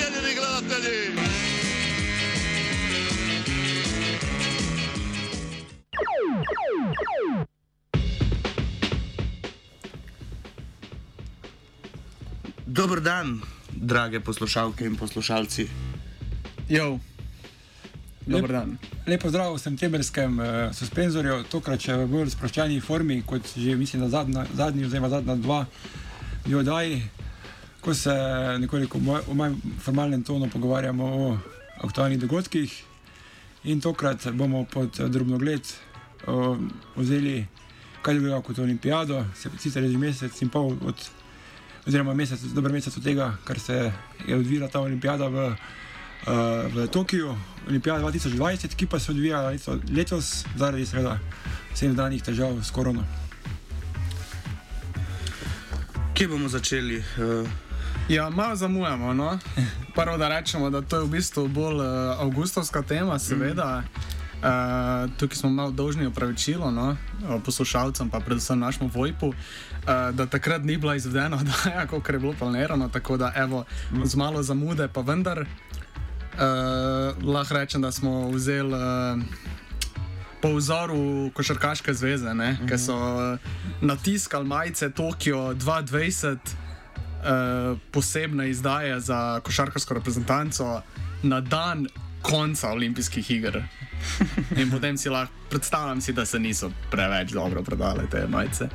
doma, cijenjeni gledatelji. Dober dan, drage poslušalke in poslušalci. Jo. Dobar dan. Lepo zdrav v septembrskem uh, suspenzorju, tokrat še v bolj sproščeni formi, kot že mislim, da zadnja, zadnji, oziroma zadnja dva bi oddaji, ko se nekoliko v manj formalnem tonu pogovarjamo o aktualnih dogodkih. In tokrat bomo pod drobnogled vzeli, kaj je bilo kot olimpijado, se sicer že mesec in pol od, oziroma mesec, dober mesec od tega, kar se je odvila ta olimpijada v uh, v Tokiu, Olimpijada 2020, ki pa se odvija leto, letos zaradi seveda vseh danih težav s korono. Kje bomo začeli? Uh, Ja, malo zamujamo. No? Prvo, da rečemo, da to je v bistvu bolj uh, avgustovska tema, seveda. Uh, tukaj smo malo dolžni opravičilo no? eh, poslušalcem, pa predvsem našemu Vojpu, uh, da takrat ni bila izvedena oddaja, kot je bilo planirano. Tako da, evo, z malo zamude, pa vendar uh, lahko rečem, da smo vzeli. Uh, Po vzoru Košarkaške zveze, mm -hmm. ki so natiskali majice Tokio 2020, uh, posebne izdaje za košarkarsko reprezentanco na dan konca olimpijskih iger. In potem si lahko predstavljam, si, da se niso preveč dobro prodale te majice.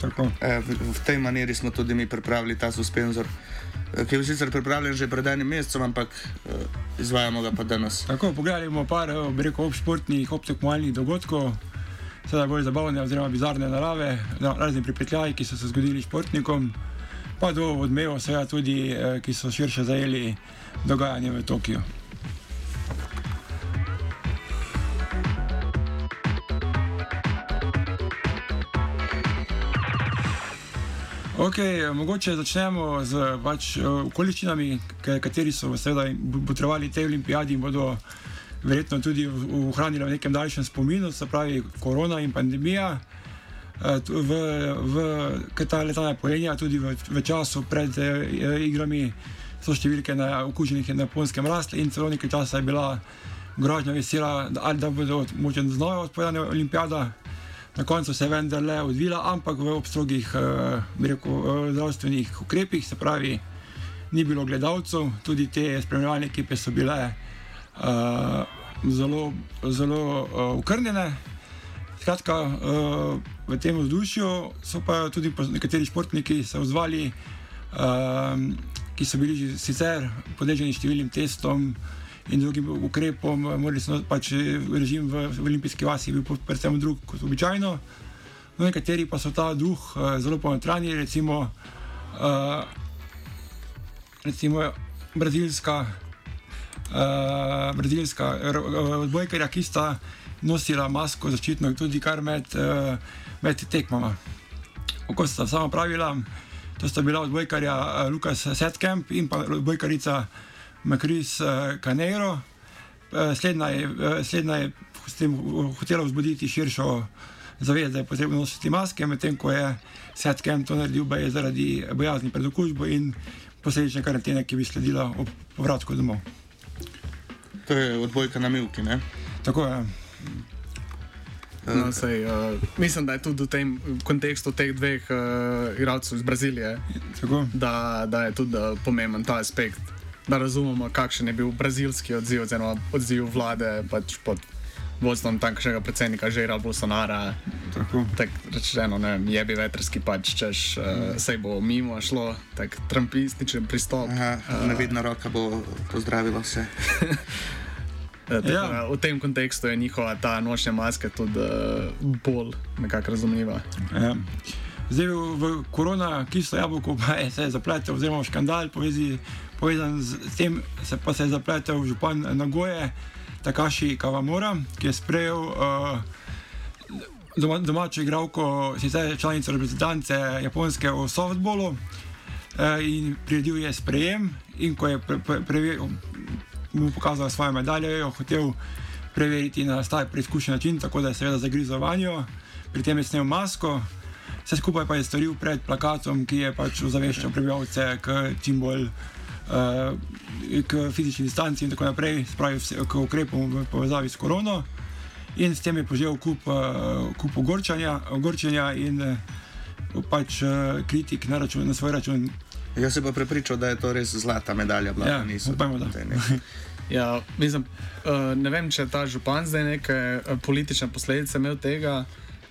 Tako. eh, v, v tej maniri smo tudi mi pripravili ta suspenzor, eh, ki je sicer pripravljen že pred enim mesecem, ampak eh, izvajamo ga pa danes. Tako, pogledali bomo par, eh, bi rekel, obšportnih, obtekmovalnih dogodkov, seveda bolj zabavne oziroma bizarne narave, no, razni pripetljaji, ki so se zgodili športnikom, pa do odmevov, seveda tudi, eh, ki so širše zajeli dogajanje v Tokiu. Ok, mogoče začnemo z pač, eh, okoliščinami, kateri so seveda potrebovali te olimpijadi in bodo verjetno tudi ohranili v nekem daljšem spominu, se pravi korona in pandemija. Eh, V, v, ker ta letala pojenja tudi v, v času pred eh, igrami so številke na okuženih na japonskem rasle in celo nekaj časa je bila grožnja vesela, da, ali da bodo mogoče znova odpovedane olimpijada. Na koncu se je vendarle odvila, ampak v obstrogih eh, rekel, eh, zdravstvenih ukrepih, se pravi, ni bilo gledalcev, tudi te spremljalne ekipe so bile uh, zelo, zelo uh, ukrnjene. Skratka, uh, v tem vzdušju so pa tudi nekateri športniki se odzvali, um, ki so bili sicer podleženi številnim testom in drugim ukrepom, morali so pač eh, režim v, v olimpijski vasi po- predvsem drug kot običajno. No, nekateri pa so ta duh uh, zelo ponotranili, recimo, recimo brazilska, uh, brazilska odbojkarja, ki sta nosila masko zaščitno tudi kar med, uh, med tekmama. Kako sta sama pravila, to sta bila odbojkarja uh, Lukas Setkamp in pa odbojkarica Makris uh, Canero. Uh, slednja je, uh, slednja je s tem hotela vzbuditi širšo zavest, da je potrebno nositi maske, medtem ko je Setkamp to naredil baje zaradi bojazni pred okužbo in posledične karantene, ki bi sledila ob povratku domov. To je odbojka na Milki. Ne? Tako je. No, sej, uh, mislim, da je tudi v tem kontekstu teh dveh uh, igralcev iz Brazilije, Tako. da, da je tudi uh, pomemben ta aspekt, da razumemo, kakšen je bil brazilski odziv, oziroma odziv vlade pač pod vodstvom tamkajšnjega predsednika Žera Bolsonara. Tako. Tak rečeno, ne vem, je bi vetrski pač, češ, uh, sej bo mimo šlo, tak trumpističen pristop. Aha, nevidna roka bo pozdravila vse. Eh, tako Ja. V tem kontekstu je njihova ta nočna maska tudi uh, bolj nekako razumljiva. Ja. Zdaj v, v korona kislo jabolko pa je se zapletel, oziroma škandal povezi, povezan z tem, se pa se je zapletel župan Nagoje, Takaši Kavamora, ki je sprejel uh, doma, domačo igralko, sicer članico reprezentance Japonske v softballu uh, in priredil je sprejem in ko je pre, pre, preveril, mu pokazal svojo medaljo, jo hotel preveriti na star preizkušen način, tako da je seveda zagrizel vanjo, pri tem je snel masko. Vse skupaj pa je storil pred plakatom, ki je pač ozaveščal prebivalce k čim bolj uh, k fizični distanci in tako naprej, spravi vse, k ukrepom v povezavi s korono. In s tem je požel kup, uh, kup ogorčanja, ogorčenja in uh, pač uh, kritik na, račun, na svoj račun. Jaz se pa prepričal, da je to res zlata medalja, bila Ja, niso. upajmo, da. neki- Ja, mislim, uh, ne vem, če je ta župan zdaj neke uh, politične posledice imel tega.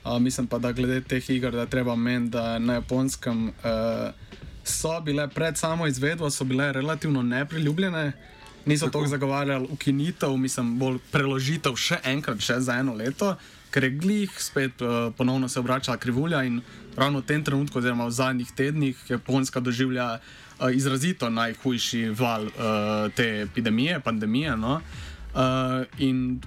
Uh, mislim pa, da glede teh iger, da treba meniti, da na japonskem uh, so bile pred samo izvedbo, so bile relativno nepriljubljene. Niso tako zagovarjali ukinitev, mislim, bolj preložitev še enkrat, še za eno leto, ker je glih spet uh, ponovno se obračala krivulja in ravno v tem trenutku, oziroma v zadnjih tednih, Japonska doživlja uh, izrazito najhujši val uh, te epidemije, pandemije. No? Uh, in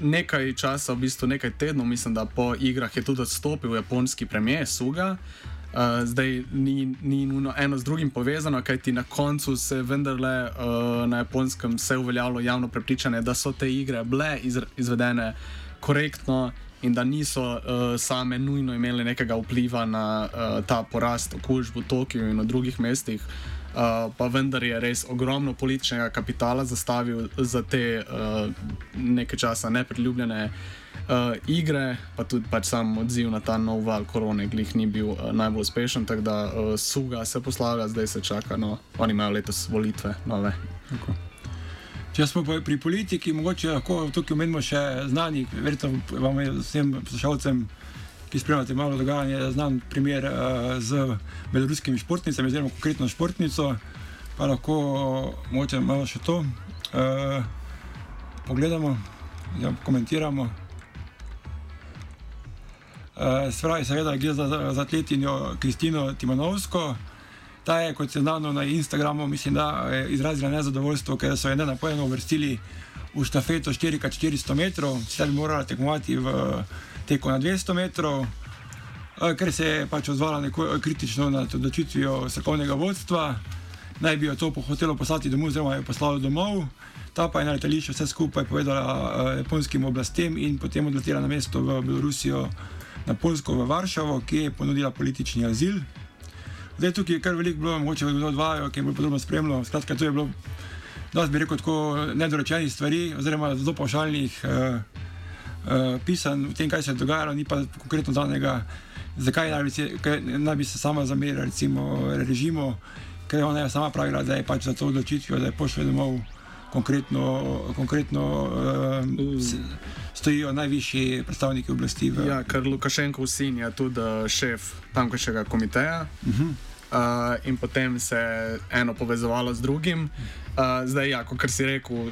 nekaj časa, v bistvu nekaj tednov, mislim, da po igrah je tudi odstopil japonski premijer Suga. Uh, zdaj ni, ni nujno eno z drugim povezano, kajti na koncu se je vendarle uh, na japonskem se uveljavilo javno prepričanje, da so te igre bile izr, izvedene korektno in da niso uh, same nujno imele nekega vpliva na uh, ta porast okužb v Tokiu in v drugih mestih. Uh, pa vendar je res ogromno političnega kapitala zastavil za te uh, nekaj časa nepriljubljene uh, igre, pa tudi pač sam odziv na ta nov val korone, glih ni bil uh, najbolj uspešen, tako da uh, suga se poslavlja, zdaj se čaka, no, oni imajo letos volitve nove. Če smo pa pri politiki, mogoče lahko tukaj omenimo še znani, verjetno vam je vsem poslušalcem, ki spremljate malo dogajanje, znan primer uh, z beloruskimi športnicami, oziroma konkretno športnico, pa lahko mogoče malo še to uh, pogledamo, ja, komentiramo. Uh, Spravi, seveda, gre za, za atletinjo Kristino Timonovsko. Ta je, kot je znano na Instagramu, mislim, da je izrazila nezadovoljstvo, ker so jo nenapojeno uvrstili v štafeto 4x400 metrov, sicer bi morala tekmovati v teku na 200 metrov, eh, ker se je pač odzvala neko kritično nad odločitvijo strokovnega vodstva, naj bi jo to po hotelu poslati domov, oziroma jo poslalo domov. Ta pa je na letališču vse skupaj povedala uh, japonskim oblastem in potem odletela na mesto v Belorusijo, na Polsko, v Varšavo, ki je ponudila politični azil. Zdaj tukaj je kar veliko bilo, mogoče kdo odvajajo, ki je bolj podrobno spremljal. Skratka, to je bilo, da bi rekel, tako nedorečenih stvari, oziroma zelo pavšalnih uh, uh, pisanj o tem, kaj se je dogajalo, ni pa konkretno danega, zakaj naj bi se, kaj naj bi se sama zamerila recimo režimu, ker je ona je sama pravila, da je pač za to odločitvijo, da je pošle domov. Konkretno, konkretno uh, stojijo najvišji predstavniki oblasti. V, Ja, ker Lukašenkov sin je tudi šef tamkajšnjega komiteja. Uh -huh. Uh, in potem se je eno povezovalo z drugim. Uh, zdaj, ja, kot si rekel,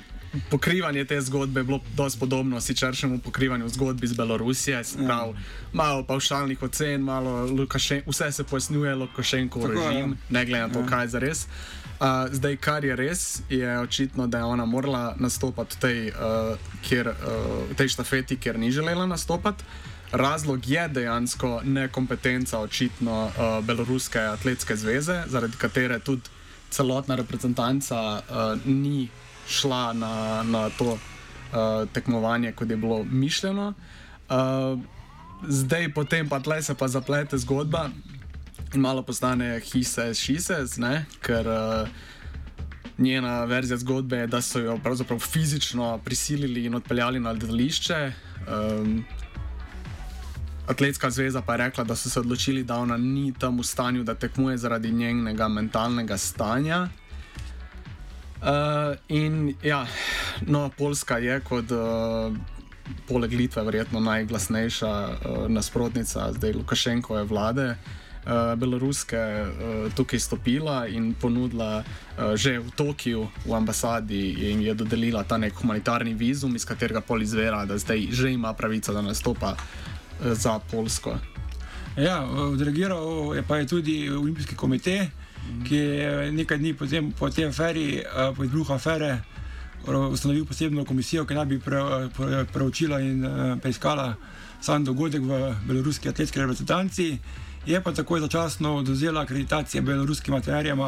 pokrivanje te zgodbe je bilo dosti podobno siceršnjemu pokrivanju zgodbi iz Belorusije. Prav, malo pavšalnih ocen, malo Lukašen, vse se pojasnjuje Lukašenkov Tako, ja. režim, ne glede na to, Ja. kaj je za res. Uh, zdaj, kar je res, je očitno, da je ona morala nastopati v tej, uh, kjer, uh, tej štafeti, ker ni želela nastopati. Razlog je dejansko nekompetenca očitno uh, Beloruske atletske zveze, zaradi katere tudi celotna reprezentanca uh, ni šla na, na to uh, tekmovanje, kot je bilo mišljeno. Uh, zdaj, potem pa tle se pa zaplete zgodba in malo postane hises, šises, ne? ker uh, njena verzija zgodbe je, da so jo pravzaprav fizično prisilili in odpeljali na letališče. Um, Atletska zveza pa je rekla, da so se odločili, da ona ni tam v stanju, da tekmuje zaradi njenega mentalnega stanja. Uh, in ja, no, Poljska je kot uh, poleg Litve verjetno najglasnejša uh, nasprotnica zdaj Lukašenkove vlade. Uh, beloruske uh, tukaj stopila in ponudila uh, že v Tokiu, v ambasadi, in je dodelila ta nek humanitarni vizum, iz katerega pol izvira, da zdaj že ima pravico, da nastopa za Polsko. Ja, odreagiral je pa je tudi Olimpijski komitej, ki je nekaj dni potem, po tej aferi, uh, po izbruhu afere, ustanovil posebno komisijo, ki naj bi pre, pre, preučila in uh, preiskala sam dogodek v beloruski atletski reprezentanci je pa takoj začasno oduzela akreditacije beloruskim trenerjem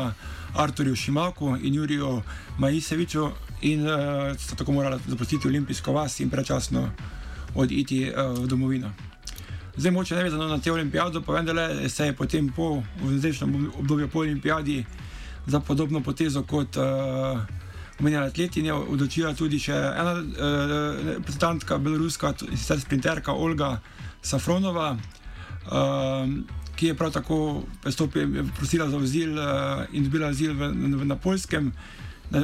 Arturju Šimaku in Juriju Majiseviču in uh, sta tako morala zapustiti olimpijsko vas in prečasno oditi uh, v domovino. Zdaj, moče ne vezano na te olimpijado, pa vendarle se je potem po zdajšnjem obdobju po olimpijadi za podobno potezo kot uh, omenjena atletinja odločila tudi še ena uh, reprezentantka beloruska, sicer sprinterka Olga Safronova. Uh, ki je prav tako prosila za azil uh, in dobila azil v, v, na Polskem.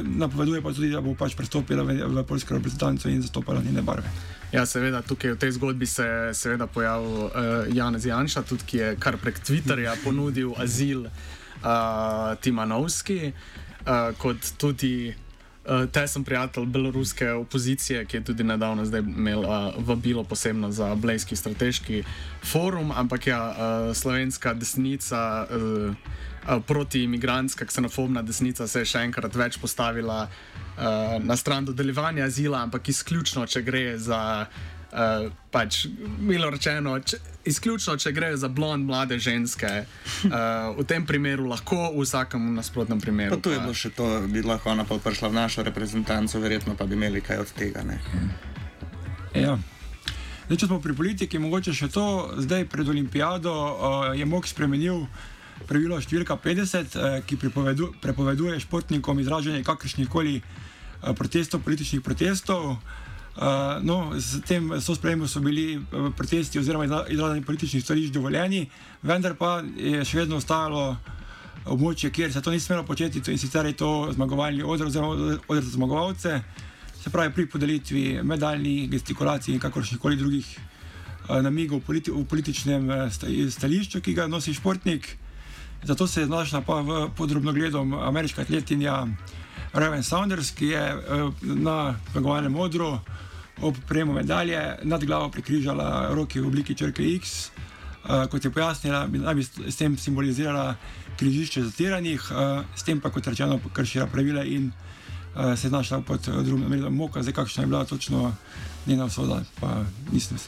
Napoveduje pa tudi, da bo pač pristopila v, v polsko reprezentanco in zastopala njene barve. Ja, seveda, tukaj v tej zgodbi se je pojavil uh, Janez Janša, tudi, ki je kar prek Twitterja ponudil azil uh, Timanovski, uh, kot tudi uh, tesen prijatelj beloruske opozicije, ki je tudi nedavno imel uh, vabilo posebno za Blejski strateški forum, ampak ja, uh, slovenska desnica. Uh, Protiimigrantska, ksenofobna desnica se je še enkrat več postavila uh, na stran dodeljevanja azila, ampak izključno, če gre za uh, uh, pač, milo rečeno, če, izključno, če gre za blond mlade ženske, uh, v tem primeru lahko, v vsakem nasprotnem primeru. Pa tu je bilo še to, bi lahko ona pa prišla v našo reprezentanco, verjetno pa bi imeli kaj od tega. Ja. Zdaj, če smo pri politiki, mogoče še to, zdaj pred olimpijado uh, je MOK spremenil pravilo številka 50, uh, ki prepovedu, prepoveduje športnikom izražanje kakršnih koli uh, protestov, političnih protestov. Uh, Uh, no, s tem so sprejemom so bili uh, protesti oziroma izražanje političnih stališč dovoljeni, vendar pa je še vedno ostalo območje, kjer se to ni smelo početi in sicer je to zmagovalni odr oziroma odr za zmagovalce, se pravi pri podelitvi medaljnih gestikulacij in kakršnih koli drugih uh, namigov politi v političnem stališču, ki ga nosi športnik. Zato se je znašla pa v podrobno gledom ameriška atletinja Raven Saunders, ki je uh, na zmagovalnem odru ob prejemu medalje nad glavo prikrižala roke v obliki črke X. Uh, kot je pojasnila, da bi s tem simbolizirala križišče zatiranih, uh, s tem pa kot rečeno kršila pravila in uh, se znašla pod drugim medom moka, zdaj kakšna je bila točno njena usoda.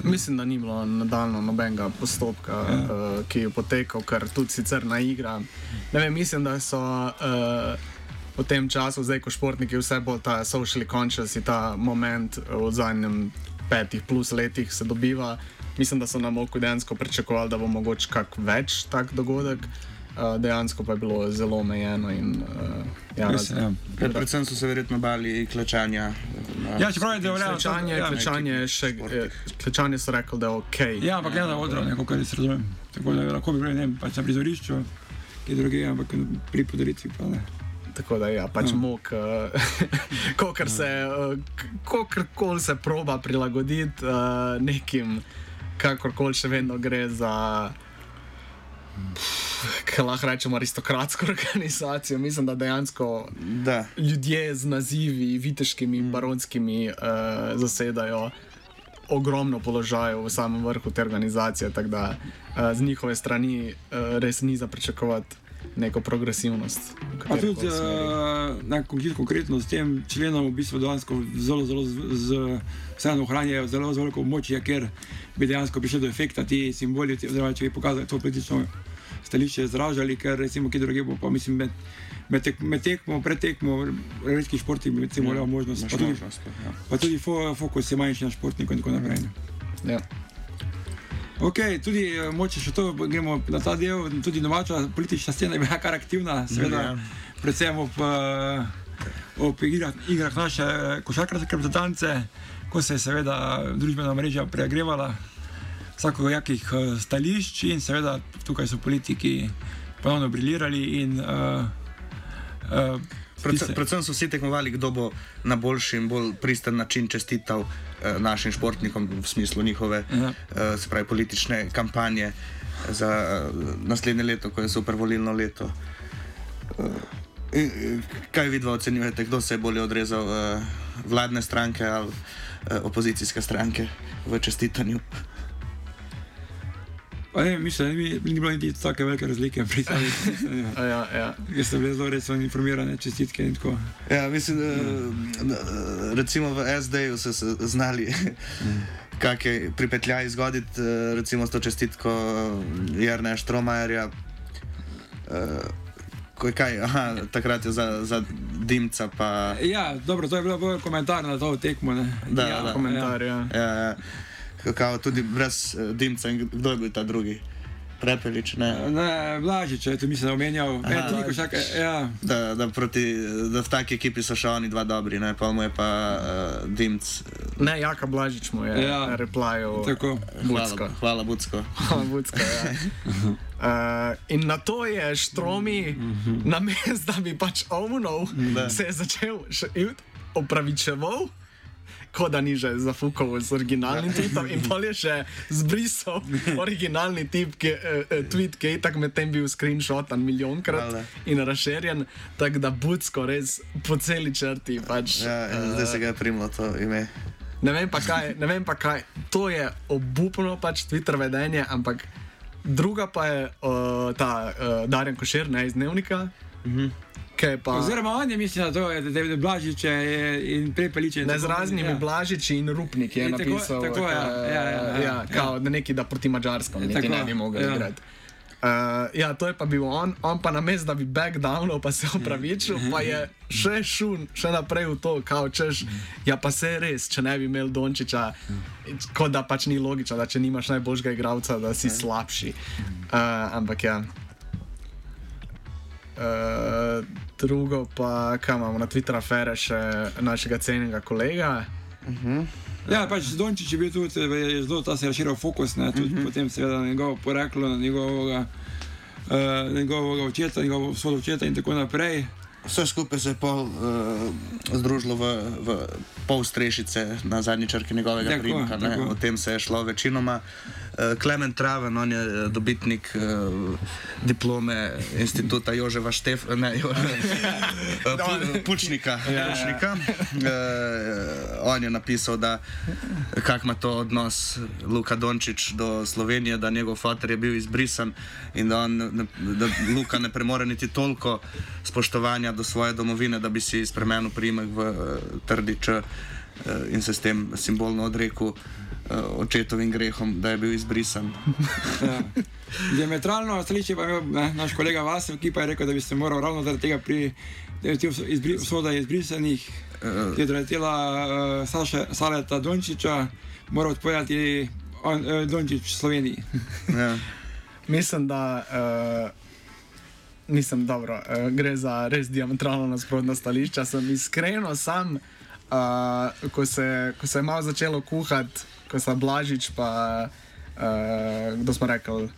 Mislim, da ni bilo nadaljno nobenega postopka, ja. uh, ki je potekal, kar tudi sicer na igra. Ne vem, mislim, da so. Uh, v tem času, zdaj ko športniki vse bolj ta social conscious in ta moment v zadnjem petih plus letih se dobiva. Mislim, da so nam oko dejansko pričakovali, da bo mogoče kak več tak dogodek. Uh, dejansko pa je bilo zelo omejeno. In, uh, ja, raz, ja. Predvsem so se verjetno bali klečanja. Ja, čeprav je bilo klečanje, ja, klečanje, še, eh, klečanje so rekli, da je ok. Ja, ampak ne na odru, kako jaz razumem. Tako da lahko bi bili pač na prizorišču, ki je druge, ampak pri podaritvi pa ne. Tako da, ja, pač mm. mok, uh, se, uh, koli se proba prilagoditi uh, nekim, kakorkoli še vedno gre za, kaj lahko rečemo, aristokratsko organizacijo. Mislim, da dejansko da. ljudje z nazivi, viteškimi in mm. baronskimi, uh, zasedajo. Ogromno položajev v samem vrhu te organizacije, tako da uh, z njihove strani uh, res ni za pričakovati neko progresivnost. Pa tudi uh, konkretno s tem členom v bistvu dejansko zelo, zelo vseeno ohranjajo zelo, zelo veliko območje, ker bi dejansko prišli do efekta ti simboli, oziroma če bi pokazali to politično stališče izražali, ker recimo kje druge bo pa mislim med, med, tek, med tekmo, pred tekmo, redki športi bi recimo imeli ja, možnost, pa tudi, možnost, ja. pa tudi fo, fokus je manjši na športniku in tako naprej. Ja. Okay, tudi eh, moče še to, gremo na ta del. Tudi domača politična scena je bila kar aktivna, seveda, ja. predvsem ob, uh, ob igrah, igrah naše košarkarske reprezentance, ko se je seveda družbena mreža preagrevala vsako jakih stališč in seveda tukaj so politiki ponovno briljirali in uh, uh, Predvsem, predvsem so vsi tekmovali, kdo bo na boljši in bolj pristen način čestital eh, našim športnikom v smislu njihove Ja. eh, pravi, politične kampanje za eh, naslednje leto, ko je super volilno leto. Eh, in, eh, kaj vidva ocenjujete, kdo se je bolje odrezal, eh, vladne stranke ali eh, opozicijske stranke v čestitanju? Ne, mislim, ni, ni bilo niti tako velike razlike pri samih. Ja, ja. Jaz sem bil zelo resno informiran, čestitke in tako. Ja, mislim, da, da recimo v SD-ju so se znali kakšne pripetljaje zgoditi, eh, recimo s to čestitko Jrneja Štromajerja. eh, Ko je kaj, aha, takrat je za, za Dimca, pa Ja, dobro, to je bilo komentar na to tekmo. Ne? Da, ja, da. Komentar, ja. ja, ja, kako tudi brez eh, Dimca in kdo je bil ta drugi? Prepelič, ne? Ne, Blažič, to mislim, da omenjal. Aha, E, toliko šaka, ja. Da, da, proti, da v taki ekipi so še oni dva dobri, ne? pa mu je pa uh, Dimc. Ne, Jaka Blažič mu je Ja. ja. replajal. Tako. Bucko. Hvala, hvala Bucko. Hvala, Bucko, ja. Uh, in na to je Štromi, na mestu, da bi pač Da. se je začel še in opravičeval. Kot da ni že zafukal z originalnim tweetom, in pol je še zbrisal originalni tip, ki, eh, eh, tweet, ki je tako medtem bil screenshotan milijonkrat Hvala. in razširjen, tako da Budsko res po celi črti. Pač, Ja, in zdaj se ga je primlo to ime. Ne vem pa kaj, ne vem pa kaj. To je obupno pač Twitter vedenje, ampak druga pa je uh, ta uh, Darjan Košir, ne iz dnevnika. Uh -huh. Pa, Oziroma, on je mislil, da to je, da je Blažič je in prepeliče. ne z raznimi ja. Blažiči in Rupnik je tako- napisal, tako, ja, eh, ja, ja, ja, ja, kao, da neki da proti Mačarskom, niti Tako, ne bi mogel ja. igrati. Uh, ja, to je pa bil on, on pa na mestu, da bi backdownal, pa se opravičil, pa je še šun, še naprej v to, kao češ, ja pa se res, če ne bi imel Dončiča, kot da pač ni logično, da če nimaš najboljšega igralca, da si slabši. Uh, ampak ja. Uh, drugo pa, kaj imamo na Twitterju, afere še našega cenjenega kolega. Ja, pač Dončić je bil tudi, je zelo ta se razširil fokus, ne, tudi uh -huh. potem seveda na njegovo poreklo, na njegovega, uh, njegovega očeta, njegovo svojo očeta in tako naprej. Vse skupaj se je pol uh, združilo v, v pol strešice na zadnji črki njegovega primka. O tem se je šlo večinoma. Uh, Klemen Traven, on je eh, dobitnik uh, diplome instituta Joževa Štef, ne, jo, pu, Pučnika. Ja, Pučnika. Uh, on je napisal, da kak ima to odnos Luka Dončić do Slovenije, da njegov fotor je bil izbrisan in da, on, ne, da Luka ne premore niti toliko spoštovanja do svoje domovine, da bi si spremenil primek v uh, trdič in se s tem simbolno odrekel očetovim grehom, da je bil izbrisan. Ja. Diametralno stališče pa je imel ne, naš kolega Vasev, ki pa je rekel, da bi se moral ravno zaradi tega pri izbri, vsoda izbrisanih, ki je doletela uh, Saša, Saleta Dončiča, mora odpovedati on, uh, Dončič Sloveniji. Ja. Mislim, da uh, nisem dobro, uh, gre za res diametralno nasprotna stališča. Sem iskreno sam, uh, ko, se, ko se je malo začelo kuhati, ko so Blažič, pa uh, kdo smo rekli.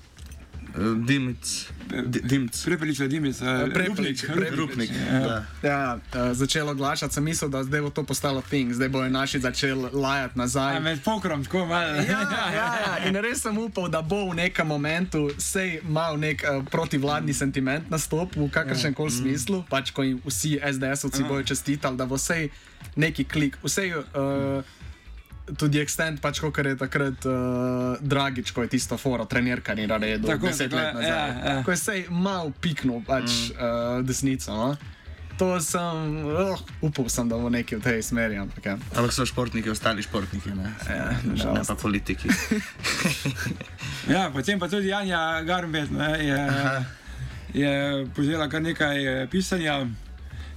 Uh, Dimc. Di- Dimc. Prepelič, Dimic, Prepelič. Rupnik. Ja. Da. Ja, uh, začelo glašati, sem mislil, da zdaj bo to postalo thing, zdaj bojo naši začeli lajati nazaj. Ja, med pokrom, tako malo. Ja, ja, ja. In res sem upal, da bo v nekem momentu sej mal nek uh, protivladni sentiment nastopil v kakršnem koli smislu, pač ko jim vsi SDS-ovci bojo čestitali, da bo sej neki klik, vsej. Uh, Tudi extent, pač kot je takrat uh, Dragič, ko je tisto foro, trenerka ni naredil, Tako, deset let nazaj. ja, ja. Ko je sej mal piknul pač mm. uh, desnico. No? To sem, oh, upal sem, da bo nekaj v tej smeri, ampak ja. Ampak so športniki, ostali športniki, ne, Ja, ne nažalost. pa politiki. Ja, potem pa tudi Janja Garmbet ne, je, je povzela kar nekaj eh, pisanja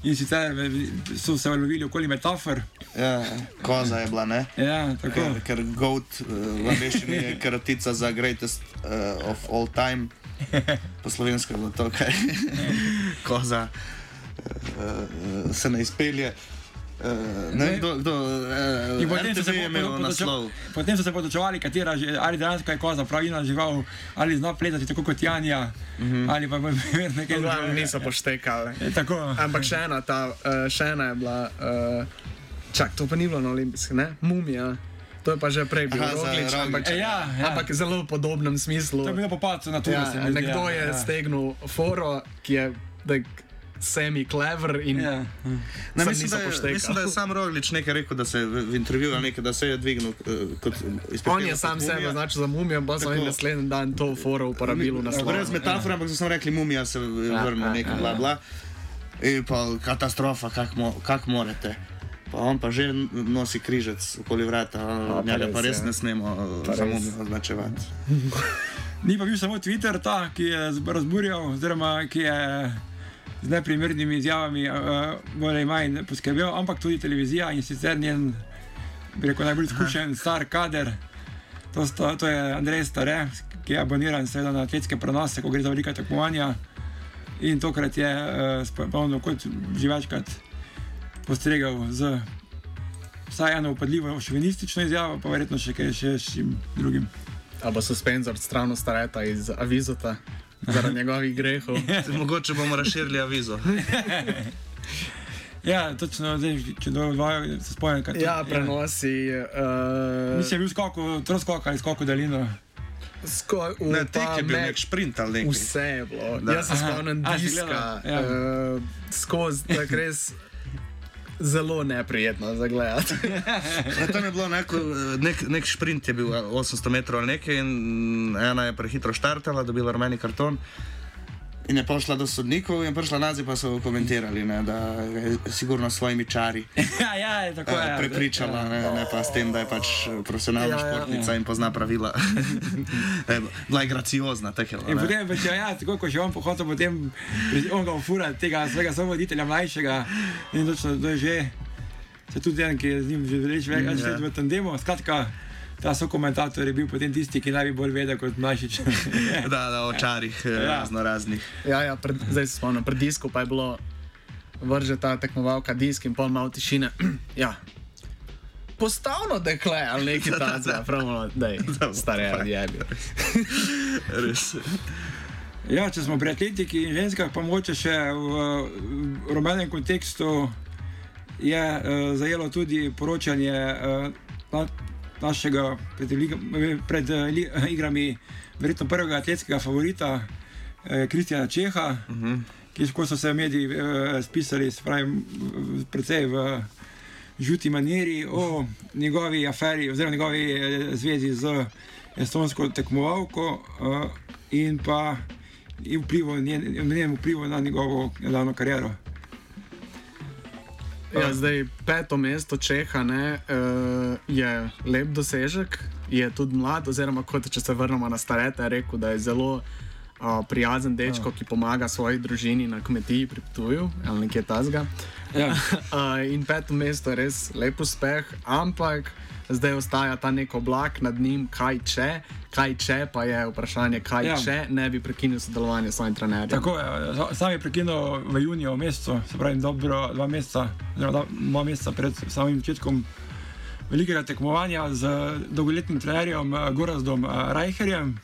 in sicer v- so se lovili okoli metafor. Ja, koza je bila, ne? Ja, tako. Ker, ker goat uh, v angleščini je kratica za greatest uh, of all time, po slovensko je bilo to, kaj koza uh, se ne izpelje. Uh, ne vem, kdo, kdo uh, potem so, RTV se je po- imel po- naslov. podočo- potem so se podočevali, katera že, ali dejansko je koza pravilna žival, ali zna plezati tako kot Janja, mm. -hmm. ali pa nekaj Glavno drugega. niso poštekali. E, Tako. Ampak še ena, ta, uh, še ena je bila, uh, čak, to pa ni bilo na olimpijskih, ne? Mumija. To je pa že prej bil Roglič, ampak, E, ja, ja. ampak zelo v podobnem smislu. To je bilo po padcu na tuju. Ja, nekdo je ja. stegnil foro, ki je semi-clever in Ja. Ne, Sem mislim, da je, poštekali. mislim, da je sam Roglič nekaj rekel, da se je v, intervjuju nekaj, da se je dvignil uh, kot izpred. On je sam sebe označil za mumijo, pa oni naslednji dan to foro uporabili v naslovu. Brez metafore, ampak so samo rekli, mumija se vrne, ja, nekaj ja, bla bla. In pa katastrofa, kak, mo, kak morate. Pa on pa že nosi križec okoli vrata, pa njega pa res, ja. ne smemo res. mumijo označevati. Ni pa bil samo Twitter ta, ki je razburjal, oziroma ki je z neprimernimi izjavami uh, bolj ali manj poskrbel, ampak tudi televizija in sicer njen, bi rekel, najbolj izkušen star kader. To, sta, to je Andrej Stare, ki je aboniran seveda na atletske prenose, ko gre za velika tekmovanja. In tokrat je uh, spomnil, kot že večkrat postregel z vsaj eno upadljivo šovinistično izjavo, pa verjetno še kaj še s čim drugim. Ali bo suspenzor strano stareta iz Avizota zaradi njegovih grehov. Mogoče bomo razširili avizo. Ja, točno, zdaj, če dovolj se spomnim, kaj to Ja, prenosi. Uh, Mislim, je bil skok, troskok ali skok v daljino. Sko, v, Ne, tek je bil nek sprint ali nekaj. Vse je bilo. Da. Jaz se spomnim diska? Ja. uh, skozi, tako res zelo neprijetno za gledati. Ja, tam je bilo neko, nek, nek sprint, je bil 800 metrov ali nekaj, in ena je prehitro štartala, dobila rumeni karton. In je prišla do sodnikov, in prišla nazaj, pa so komentirali, ne, da je sigurno s svojimi čari ja, ja, je tako eh, je. prepričala, ne, ne pa s tem, da je pač profesionalna Ja, ja. športnica in pozna pravila. Eh, Bila je graciozna, je. In potem več, ja, tako kot je on pohodil, potem on ga ufura tega svojega sovoditelja mlajšega in točno to je že, se tudi en, ki je z njim že več več Mm, let ja. v tandemu, skratka, ta so komentator je bil potem tisti, ki naj bi bolj vedel kot mlajšič. Da, da, o čarih eh, Ja. razno raznih. ja, ja, pred, zdaj se spomnim, pred diskom pa je bilo vrže ta tekmovalka disk in pol malo tišine. ja. Postavno dekle ali nekaj takega, pravno, da je stare odjebi. Res. Ja, če smo pri atletiki in ženskah, pa mogoče še v, v rumenem kontekstu je uh, zajelo tudi poročanje uh, na, našega pred, pred uh, li, igrami, verjetno prvega atletskega favorita, uh, Kristjana Čeha, uh -huh. ki ko so se mediji uh, spisali, se pravi, v- precej v žuti maniri o njegovi aferi oziroma njegovi eh, zvezi z estonsko tekmovalko uh, in pa in vplivu, njen, njenem vplivu na njegovo nedavno kariero. Ja, zdaj peto mesto Čeha ne, uh, je lep dosežek, je tudi mlad, oziroma kot če se vrnemo na starete, je rekel, da je zelo uh, prijazen dečko, ki pomaga svoji družini na kmetiji pri Ptuju ali nekje tasga. Ja. Uh, in peto mesto je res lep uspeh, ampak zdaj ostaja ta nek oblak nad njim, kaj če, kaj če pa je vprašanje, kaj Ja. če ne bi prekinil sodelovanje s svojim trenerjem. Tako je, sa- sam je prekinil v juniju mesecu, se pravi, dobro dva meseca, oziroma dva- meseca pred samim začetkom velikega tekmovanja z dolgoletnim trenerjem eh, Gorazdom eh, Reicherjem.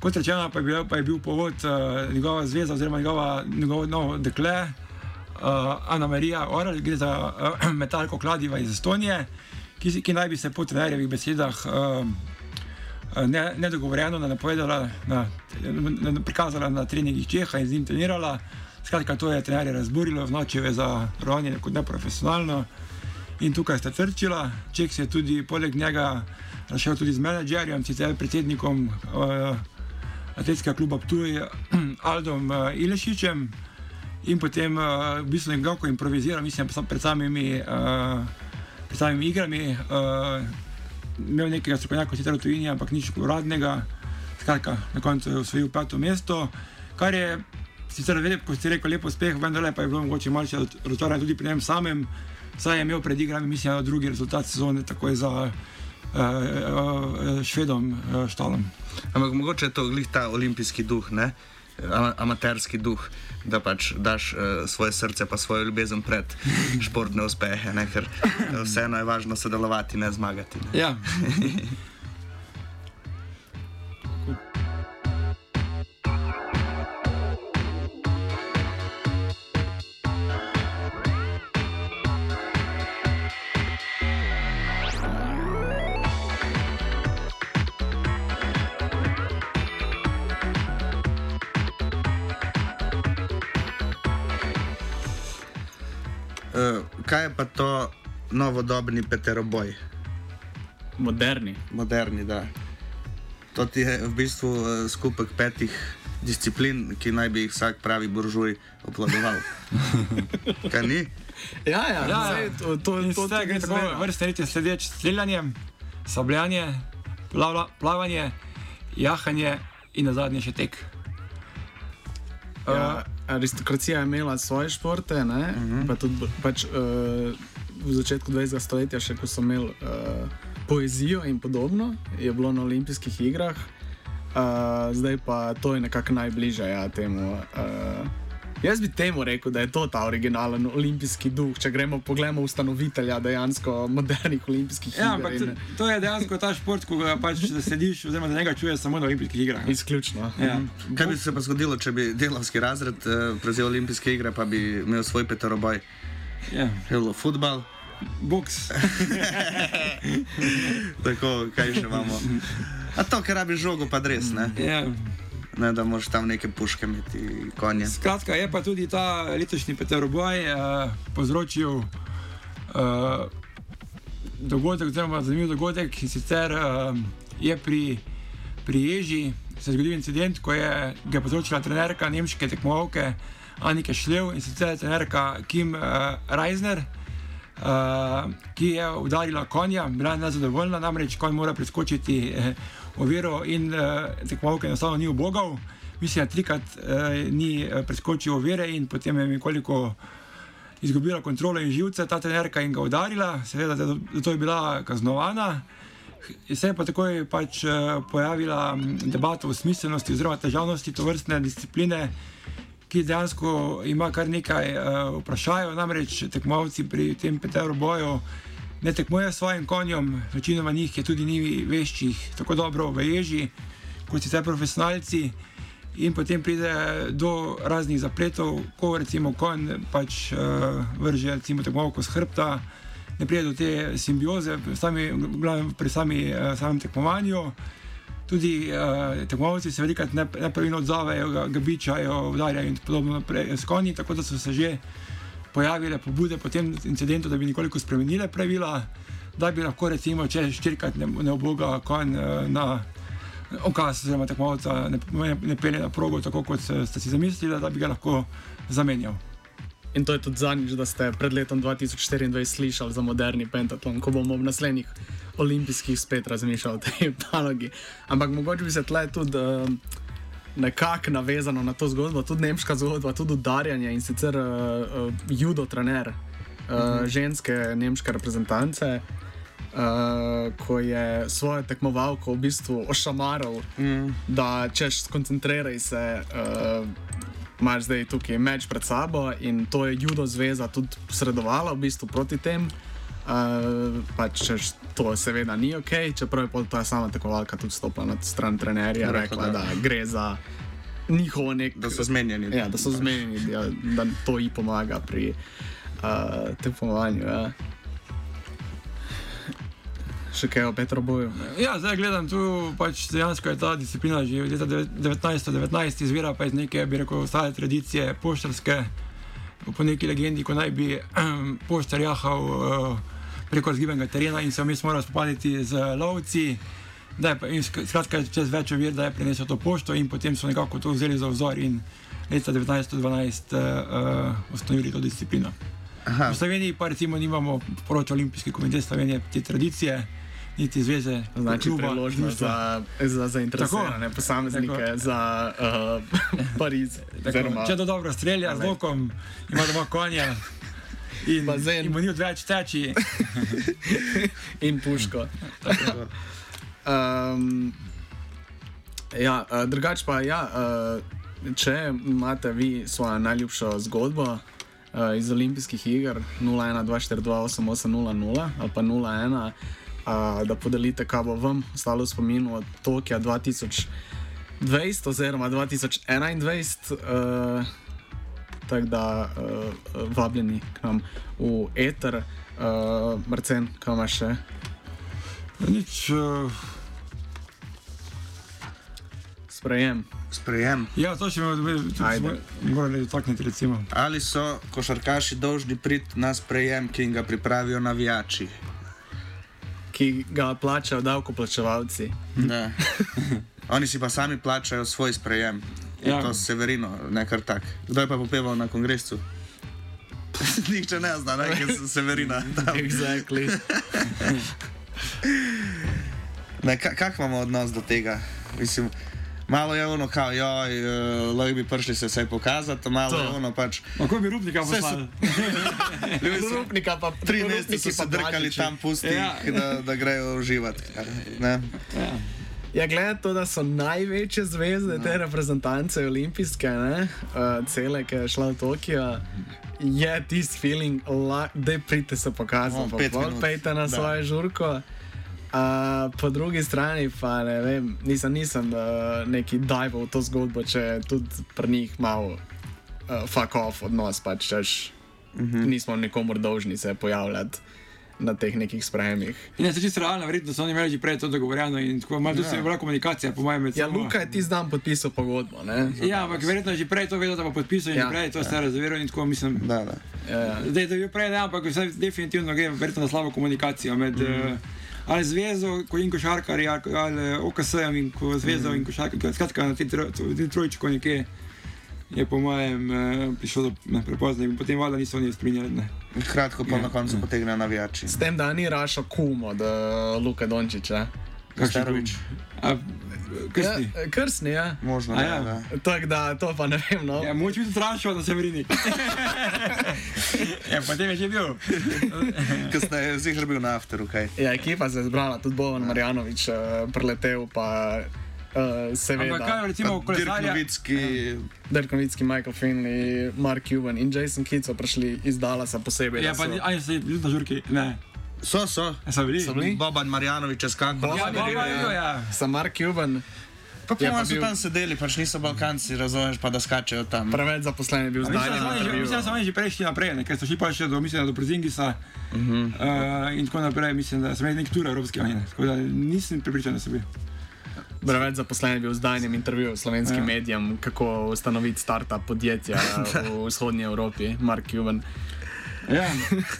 Kot rečeno, pa je bil, pa je bil povod uh, njegova zveza oziroma njegova, njegovo novo dekle, uh, Ana Marija Oral, gre za uh, metalko kladiva iz Estonije, ki, ki naj bi se po trenerjevih besedah uh, ne, nedogovorjeno napovedala, na, na, na, prikazala na treningih Čeha in z njim trenirala. Skratka, to je trenerje razburilo, vnočil je za ravnanje kot neprofesionalno. In tukaj sta trčila, Čeh se je tudi poleg njega razšel tudi z menedžerjem, sicer predsednikom uh, atletskega kluba Ptuj, Aldom uh, Ilešičem. In potem uh, v bistvu nekako improviziral, mislim, pred samimi, uh, pred samimi igrami. Uh, imel nekega strokovnjaka, sicer v tujini, ampak nič uradnega. Skratka, na koncu je osvojil peto mesto, kar je sicer, lep, kot ste rekel, lep uspeh, vendar pa je bilo mogoče malce razočaranje tudi pri njem samem, saj je imel pred igrami, mislim, drugi rezultat sezone, takoj za uh, uh, Švedom uh, Štalom. Ampak mogoče je to glih ta olimpijski duh, ne? ama, amaterski duh, da pač daš uh, svoje srce pa svojo ljubezen pred športne uspehe, ne? ker eh, vseeno je važno sodelovati, ne zmagati. Ne? Ja. Pa to novodobni peteroboj? Moderni. Moderni, da. To ti je v bistvu uh, skupek petih disciplin, ki naj bi jih vsak pravi buržuj obvladoval. kaj ni? Ja, ja, Ja, sej, to, to, to, gre tudi tako izvemo. vrste reči sledeč streljanje, sabljanje, plavla, plavanje, jahanje in na zadnje še tek. Ja, aristokracija je imela svoje športe, uh -huh. pa tudi pač, uh, v začetku 20. stoletja, še ko so imeli uh, poezijo in podobno, je bilo na olimpijskih igrah, uh, zdaj pa to je nekako najbližje ja, temu. Uh, Jaz bi temu rekel, da je to ta originalen olimpijski duh, če gremo pogledamo ustanovitelja dejansko modernih olimpijskih Ja, iger. ampak to, in- to je dejansko ta šport, ko ga pač slediš, oziroma da njega čuješ samo na olimpijskih igrah. Izključno. Ja. Kaj bi se pa zgodilo, če bi delovski razred uh, prevzel olimpijske igre, pa bi imel svoj peteroboj? Ja. Helo, futbal, Boks. tako kaj še imamo. A to, ker rabi žogo, pa res, ne? Ja. Ne da moraš tam neke puške imeti, konje. Skratka, je pa tudi ta letošnji Peteroboj uh, povzročil uh, dogodek, oziroma zanimiv dogodek, in sicer uh, je pri, pri Ježi se je zgodil incident, ko je ga povzročila trenerka nemške tekmovalke Anike Šlev in sicer trenerka Kim uh, Reisner. Uh, ki je udarila konja, bila je nezadovoljna, namreč konj mora preskočiti eh, oviro in eh, tekmovalka enostavno ni ubogal. Mislim, da trikrat eh, ni eh, preskočil ovire in potem je nekoliko izgubila kontrolo in živce, ta trenerka in ga udarila, seveda zato je bila kaznovana. Se je pa takoj pač eh, pojavila debata o smiselnosti oziroma težavnosti to vrstne discipline, ki dejansko ima kar nekaj uh, vprašajev. Namreč tekmovalci pri tem Peteru boju ne tekmujejo s svojim konjem, večinoma njih je tudi ni veščih tako dobro v ježi kot sicer profesionalci. In potem pride do raznih zapletov, ko recimo konj pač uh, vrže recimo tekmovalko z hrbta, ne pride do te simbioze sami, pri sami, uh, samem tekmovanju. Tudi uh, tekmovalci se velikokrat ne- nepravilno odzovejo, ga, ga bičajo, udarjajo in podobno naprej s konji, tako da so se že pojavile pobude po tem incidentu, da bi nekoliko spremenile pravila, da bi lahko recimo, če štirikrat ne, ne oboga konj uh, na okaz, oziroma tekmovalca ne, ne, ne pelje na progo, tako kot ste si zamislili, da bi ga lahko zamenjal. In to je tudi zadnjič, da ste pred letom 2024 slišali za moderni pentatlon, ko bomo v naslednjih olimpijskih spet razmišljali o tej panogi. Ampak mogoče bi se tle tudi uh, nekako navezano na to zgodbo, tudi nemška zgodba, tudi udarjanje in sicer uh, uh, judo trener uh, -huh. ženske nemške reprezentance. Uh, ko je svojo tekmovalko v bistvu ošamaral, mm. da češ skoncentriraj se, uh, imaš zdaj tukaj meč pred sabo in to je judo zveza tudi posredovala v bistvu proti tem. Uh, pač češ, to seveda ni ok, čeprav je ta sama tekmovalka tudi stopila na stran trenerja, Rekla, rekla, da- da gre za njihovo nek. Da so zmenjeni. Ja, da so zmenjeni, da, da to ji pomaga pri uh, tekmovanju. Ja. Še kaj o Petroboju? Ja, zdaj gledam tu, pač dejansko je ta disciplina že od leta 1919, izvira pa iz neke, bi rekel, stare tradicije poštarske, po neki legendi, ko naj bi poštar jahal uh, preko razgibenega terena in se vmes moral spopaditi z lovci. Da je, in sk- skratka, čez več ovir, da je prinesel to pošto in potem so nekako to vzeli za vzor in leta 1912 uh, uh, ustanovili to disciplino. Aha, V Sloveniji pa recimo nimamo, poroča Olimpijski komitej Slovenije, te tradicije, niti zveze, Znači, kluba, priložnost za, za zainteresirane Tako. posameznike Tako. za uh, Pariz. Tako, če to dobro strelja z lokom, ima doma konja. In, Bazen. in mu ni odveč teči. in puško. Um, ja, uh, drugače pa ja. Uh, če imate vi svojo najljubšo zgodbo uh, iz olimpijskih iger 01-242-8800 ali pa 01, uh, da podelite, kaj bo vam ostalo v spominu od Tokija 2020 oziroma 2021. Uh, Tako da uh, vabljeni k nam v Eter, uh, Marcen, kam imaš še? Nič, uh, Sprejem. Sprejem. ja, to še Ajde. bi morali dotakniti. Recimo. Ali so košarkaši dolžni priti na sprejem, ki jim ga pripravijo navijači? ki ga plačajo davkoplačevalci. Ne. Oni si pa sami plačajo svoj sprejem. Ja. To Severino, ne kar tak. Kdo je pa popeval na kongresu? Nihče ne zna, ne, ker so Severina. Exactly. Ne, ka, kak imamo odnos do tega? Mislim, malo je ono, kao, joj, uh, lahko bi prišli se vse pokazati, malo To. je ono pač. Kako bi rupnika poslali? So Rupnika pa tri mesece so se drkali tam, pusti Ja. da, da grejo uživati. Ne? Ja. Ja, glede to, da so največje zvezde te reprezentance olimpijske, ne, uh, cele, ki je šla v Tokio, je tisti feeling, da pridite se pokazati, No, pa pejte na Da. svojo žurko. Uh, po drugi strani pa ne vem, nisem, nisem uh, neki dive v to zgodbo, če tudi pri njih malo uh, fuck off odnos, pač češ, uh Mhm. -huh. nismo nikomor dolžni se pojavljati na teh nekih sprejemih. In je to čisto realno, verjetno so oni imeli že prej to dogovorjeno in tako malo ja. bila komunikacija, po mojem, med Ja, sabo. Luka je tisti dan podpisal pogodbo, ne? Ja, ampak verjetno je že prej to vedel, da bo podpisal in Ja. ja. prej to vse razveril in tako mislim. Da, da. Ja, Zdaj, da je bil prej, ne, ampak vse definitivno gre verjetno na slabo komunikacijo med mm. uh, ali zvezo ko in košarkarji, ali, OKS-jem in ko zvezo mm. in košarkarji, skratka na tem trojčku nekje. Je po mojem eh, prišlo do prepozno in potem valjda niso oni strinjali. Ne. Kratko pa Ja. na koncu potegnejo navijači. S tem, da ni rašo kum od uh, Luka Dončiča. Kastarovič. A, krstni. Ja, krsni, ja. Možno, da, ja. da. Tako da to pa ne vem. No. Ja, moč biti strašno, da se vrini. ja, potem je že bil. Kasneje je zihr bil na afteru, kaj. Ja, ekipa se je zbrala, tudi Bojan Marjanovič uh, preletel, pa uh, seveda. Ampak kaj recimo Dirk kolesarja? Novicki, Dirk Novicki, Michael Finley, Mark Cuban in Jason Kidd so prišli iz Dallasa posebej. Ja, pa so- ali so bili na žurki? Ne. so, so. A so bili? So bili? Boban Marjanovič je skakal. Ja, Boban je je bil, ja. Sam Mark Cuban, Pa Je po pa mojem so bil- tam sedeli, pač niso Balkanci, razumeš, pa da skačejo tam. preveč zaposlen je bil zdaj. mislim, da so oni že prej šli naprej, ne, ker so šli pa še do, mislim, do Brzingisa uh -huh. uh, in tako naprej. Mislim, da so imeli nek tur evropski ne. Tako da nisem pripričan, da so bili. Preveč zaposlen je bil v zdajnem intervjuju slovenskim Ja. medijem, kako ustanoviti startup podjetja v vzhodnji Evropi, Mark Cuban. Ja,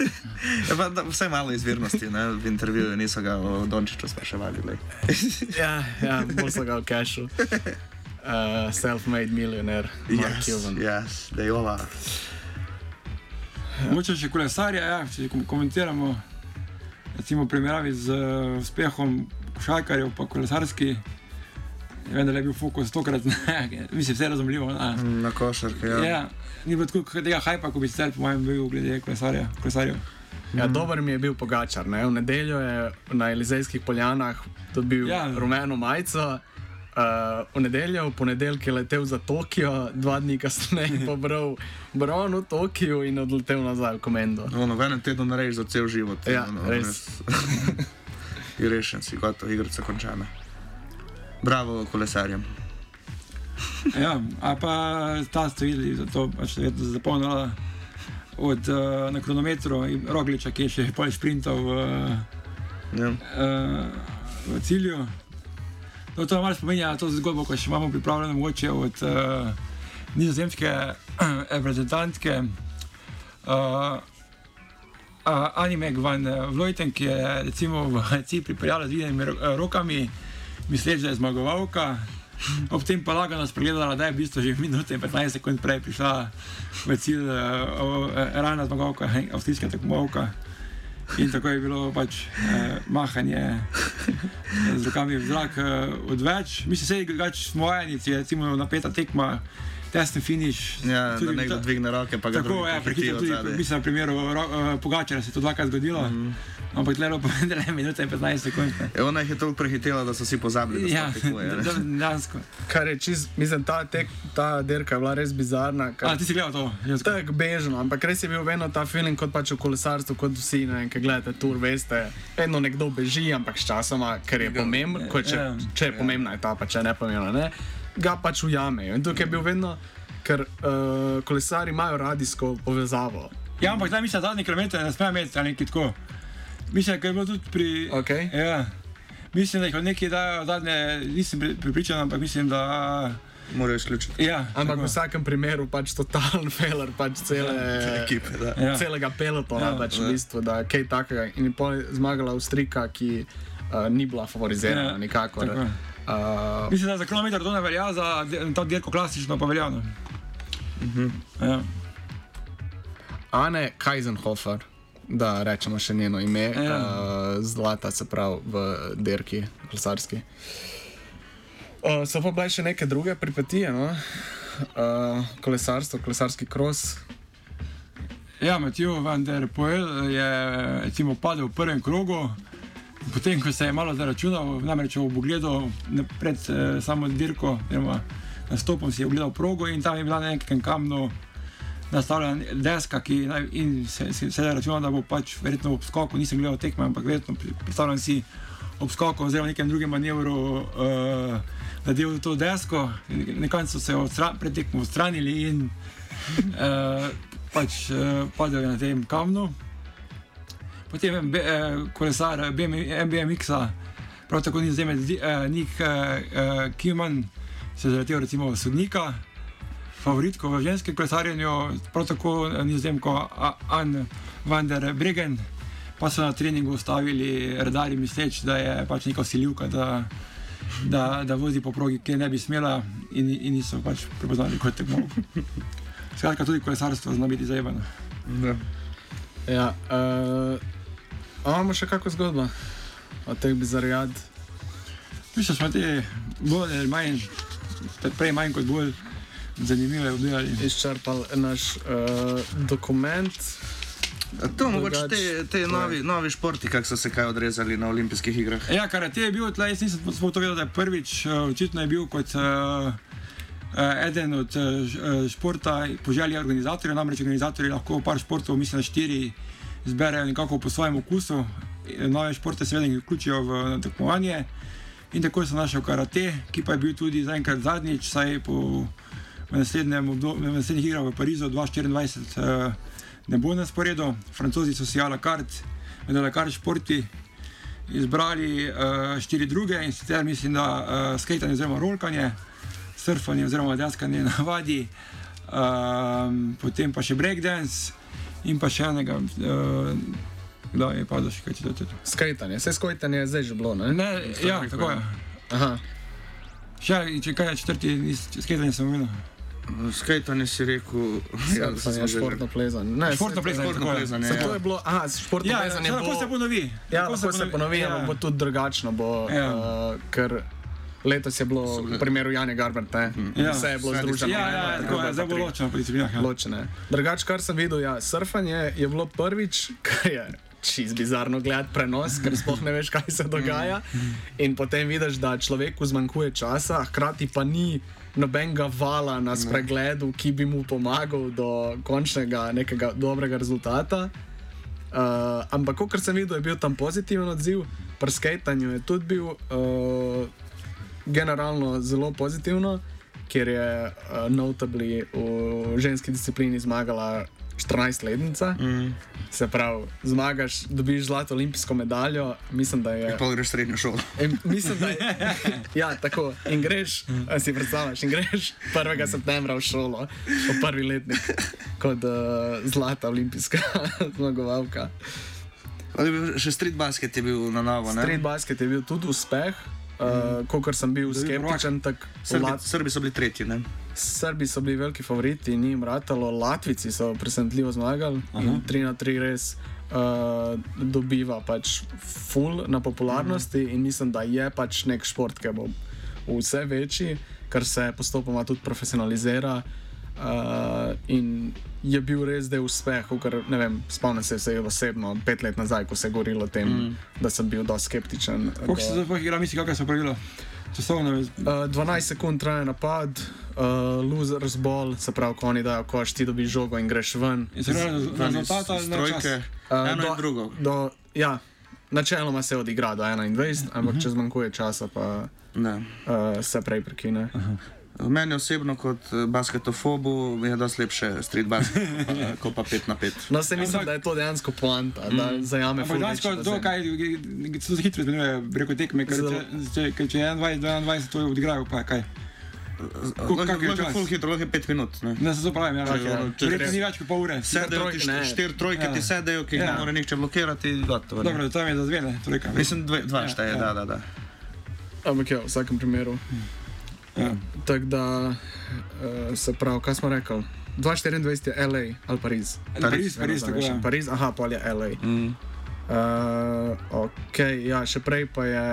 Ja, pa, da, vse malo izvirnosti, ne? v intervjuju niso ga o Dončiću spraševali. glej. Ja, ja bolj so ga v cachu. Uh, Self-made millionaire, Mark Yes, Cuban. yes, da je ova. moče še kolesarja, ja, če kom- komentiramo, recimo v primerjavi z uh, uspehom košarkarjev, pa kolesarski. Vem, da je bil fokus tokrat, mislim, vse razumljivo. Na, Na košarke, ja. ja. ni bilo tako tega hajpa, kot bi sicer po mojem bil glede kolesarja, kolesarjev. Ja, dober mi je bil Pogačar. Ne? V nedeljo je na Elizejskih poljanah dobil ja. Rumeno majico. Uh, v nedeljo, v ponedeljek je letel za Tokio, dva dni kasneje pobral bron v Tokiu in odletel nazaj v komendo. Ono, v enem tednu narediš za cel život. Ja, ono, res. Je rešen, si gotov, igrica končana. Bravo kolesarjem. Ja, a pa ta ste videli, da to pač verjetno zapolnila od uh, na kronometru in Rogliča, ki je še pol sprintal v, Ja. uh, v cilju. No, to malo spominja to zgodbo, ko še imamo pripravljeno mogoče od uh, nizozemske reprezentantke uh, uh, Animeg van Vlojten, ki je recimo v cilj pripeljala z ro- rokami, misleč, da je zmagovalka. Ob tem pa lagano spregledala, da je v bistvu že minute in 15 sekund prej prišla v cilj uh, rana zmagovalka, avstrijska tekmovalka. In tako je bilo pač eh, mahanje z rokami v zrak eh, odveč. Mislim, da smo vajeni, če je recimo napeta tekma, tesni finiš. Ja, da Tudi nekdo ta- dvigne roke, pa ga Tako, drugi ja, prehitijo mislim, v primeru uh, Pogačara se je to dvakrat zgodilo, mm. -hmm. ampak tlelo pa vendar minuta in 15 sekund. E, ona jih je toliko prehitela, da so si pozabili, da Ja, dejansko. Kar je čist, mislim, ta, tek, ta dirka je bila res bizarna. A, Kar, ti si gledal to? Tako bežno, ampak res je bil vedno ta feeling kot pač v kolesarstvu, kot vsi, ne ki gledate tur, veste, vedno nekdo beži, ampak sčasoma, ker je pomembno, če, Ja. če je pomembna etapa, če ne pomembna, ne, ga pač ujamejo. In tukaj je bil vedno, ker uh, kolesari imajo radijsko povezavo. Ja, ampak zdaj mislim, da zadnji kilometer ne sme imeti ali nekaj tako. Mislim, da je bilo tudi pri. Okej. Ja. Mislim, da jih od nekih dajo zadnje, nisem pri- pripričan, ampak mislim, da. Morajo izključiti Ja, Ampak v tako. vsakem primeru pač totalen failer, pač cele, ekipe. Da. Ja. celega pelotona, Ja. ja, pač v bistvu, da je kaj takega. In je pol zmagala Avstrika, ki uh, ni bila favorizirana Ja, nikakor. tako. Uh, Mislim, da za kilometer to ne velja, za ta dirko klasično pa velja. no. Ja. Ane Kajzenhofer, da rečemo še njeno ime, Ja. uh, zlata se pravi v dirki, kolesarski. Uh, so pa bile še neke druge pripetije, no? uh, kolesarstvo, kolesarski kros. Ja, Matijo van der Poel je recimo, padel v prvem krogu, potem ko se je malo zaračunal, namreč v pogledu na- pred eh, samo dirko, oziroma nastopom si je ogledal progo in tam je bila na nekem kamnu nastavljena deska, ki naj, se, se, se je računal, da bo pač verjetno ob skoku, nisem gledal tekme, ampak verjetno predstavljam si ob skoku oziroma nekem drugem manevru. Uh, Nadel to desko, nekaj so se pred tekmo odstranili in uh, pač padel je na tem kamnu. Potem be, uh, kolesar MBMX-a, prav tako ni zemlje, uh, Nik uh, uh, Kiman, se je zaletel recimo sodnika, favoritko v ženskem kolesarjenju, prav tako nizozemko Anne van der Bregen, pa so na treningu ustavili redarji misleč, da je pač neka silivka, da, da, vozi po progi, ki ne bi smela in, in niso pač prepoznali kot tekmo. Skratka, tudi kolesarstvo zna biti zajebano. Da. Ja, a imamo še kakšno zgodbo o teh bizarijad? Mislim, da smo te bolj ali manj, prej manj kot bolj zanimive obdelali. Izčrpali naš uh, dokument. A To mogoče te, te novi, novi športi, kako so se kaj odrezali na olimpijskih igrah. Ja, karate je bil tleh, jaz nisem sploh to vedel, da je prvič, eh, očitno je bil kot uh, eden od uh, športa po želji organizatorjev, namreč organizatorji lahko par športov, mislim, da štiri, zberejo nekako po svojem okusu, eh, nove športe seveda jih vključijo v tekmovanje. In tako sem našel karate, ki pa je bil tudi zaenkrat zadnjič, saj po naslednjem obdobju, v naslednjih igrah v Parizu 2024 uh, ne bo na sporedu. Francozi so si ala kart, medala kart športi izbrali uh, štiri druge in sicer mislim, da uh, skejtanje oziroma rolkanje, surfanje oziroma deskanje na vadi, um, potem pa še breakdance in pa še enega, uh, da je padlo še kaj četvrtega. Skajtanje, vse skajtanje je zdaj že bilo, ne? Ne, ja, tako je. Aha. Še, če kaj je četrti, skejtanje sem omenil. Skajtanje si rekel, ja, da Skajtanje, smo športno plezanje. Ne, Športno plezanje, Športno je. plezanje, ja. to je bilo, aha, športno Ja, plezanje ja, lahko bo... se ponovi. Ja, lahko se ponovi, ja. ampak bo tudi drugačno, bo, Ja. uh, ker letos je bilo v primeru Jana Garberta, Ja. vse je bilo združeno. Ja, ja, ja, tako tako da je, zdaj bo pri- ločeno po disciplinah. Ja. Ločene. Drugač, kar sem videl, ja, surfanje je bilo prvič, kar je čist bizarno gledati prenos, ker sploh ne veš, kaj se dogaja. In potem vidiš, da človeku zmanjkuje časa, hkrati pa ni nobenega vala na spregledu, ki bi mu pomagal do končnega nekega dobrega rezultata. Uh, ampak, kot sem videl, je bil tam pozitiven odziv, pri skatanju je tudi bil uh, generalno zelo pozitivno, ker je uh, notably v ženski disciplini zmagala 14-letnica. Mm. Se pravi, zmagaš, dobiš zlato olimpijsko medaljo, mislim, da je. Pa greš v srednjo šolo. In mislim, da je. Ja, tako. In greš, a si predstavljaš, in greš 1. septembra v šolo, v prvi letnik, kot uh, zlata olimpijska zmagovalka. Še street basket je bil na novo, ne? Street basket je bil tudi uspeh, uh, kot sem bil skeptičen. tak Srbi, Lat- Srbi so bili tretji, ne? Srbi so bili veliki favoriti, ni jim ratalo, Latvici so presenetljivo zmagali in 3 na 3 res uh, dobiva pač full na popularnosti in mislim, da je pač nek šport, ki bo vse večji, ker se postopoma tudi profesionalizira. Uh, in je bil res del uspeh, ker ne vem, spomnim se, se je osebno pet let nazaj, ko se je govorilo o tem, mm. da sem bil dosti skeptičen. Kako se zdaj igra, misli, kakšno so pravila? Časovno je. Uh, 12 sekund traja napad, uh, losers ball, se pravi, ko oni dajo koš, ti dobiš žogo in greš ven. In se iz na trojke, čas. Uh, eno do- in drugo. Do, ja, načeloma se odigra do 21, Mhm. ampak če zmanjkuje časa, pa Ne. uh, se prej prekine. Meni osebno kot eh, basketofobu je dosti lepše street basket, kot pa- kot pa 5 na 5. No, se mislim, Ampak- da je to dejansko poanta, da zajame ful dejansko to, kaj se hitro izmenjuje preko tekme, ker če, če, če, če je 21, 22, to je odigrajo, pa kaj. Koliko- kak je čas? full hitro, lahko je 5 minut. Ne. Ne, se to pravim, ja. Ja. če res- ni več kot pol ure. Sedejo trojke, ti ne. štiri trojke, Ja. ti sedejo, ki jih Ja. ne more nihče blokirati. Gotovo, ne. Dobro, tam je za zvene, trojka. Mislim, dve, dva Ja, šteje, ja. da, da. da. Ampak ja, v vsakem primeru. Ja. Tako da uh, se pravi, kaj smo rekli. 2024 je LA ali Pariz. Pariz, Pariz, tako je. Pariz, aha, pol je LA. Mm. Uh, ok, ja, še prej pa je.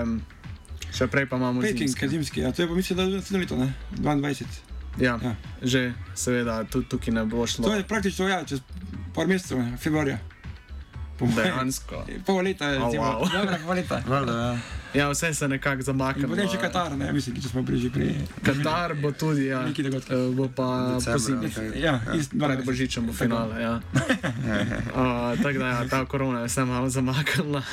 Še prej pa imamo Peking, zimske. zimski, a to je pa mislim, da je leto, ne? 22. Ja, Ja. že seveda tudi tukaj ne bo šlo. To je praktično, ja, čez par mesecev, ne, februarja. Dejansko. Pol leta, Oh, recimo. wow. Dobro, pol leta. Valjda, ja. Ja, vse se nekako zamakne. potem še Katar, ne, mislim, če smo bili pri Katar bo tudi, ja. neki dogodki. Eh, Bo pa pozimi. ok. Ja, ist, Pred Božičem bo finale. Ja. uh, tako da, ja, ta korona je vse malo zamaknila.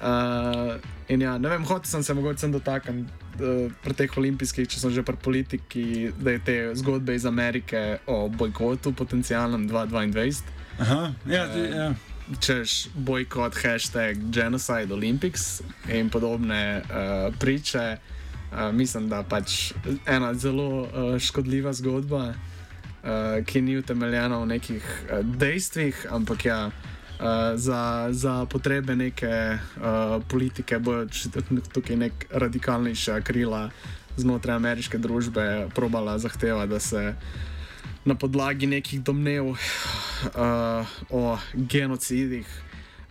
Uh, in ja, ne vem, hotel sem se mogoče dotakniti uh, pri teh olimpijskih, če sem že pri politiki, da je te zgodbe iz Amerike o bojkotu potencialnem 2022. Aha, ja, ti, ja. Češ bojkot, hashtag genocide Olympics in podobne uh, priče. Uh, mislim, da pač ena zelo uh, škodljiva zgodba, uh, ki ni utemeljena v nekih uh, dejstvih, ampak ja, uh, za, za potrebe neke uh, politike bojo tukaj nek radikalnejša krila znotraj ameriške družbe probala zahteva, da se na podlagi nekih domnev uh, o genocidih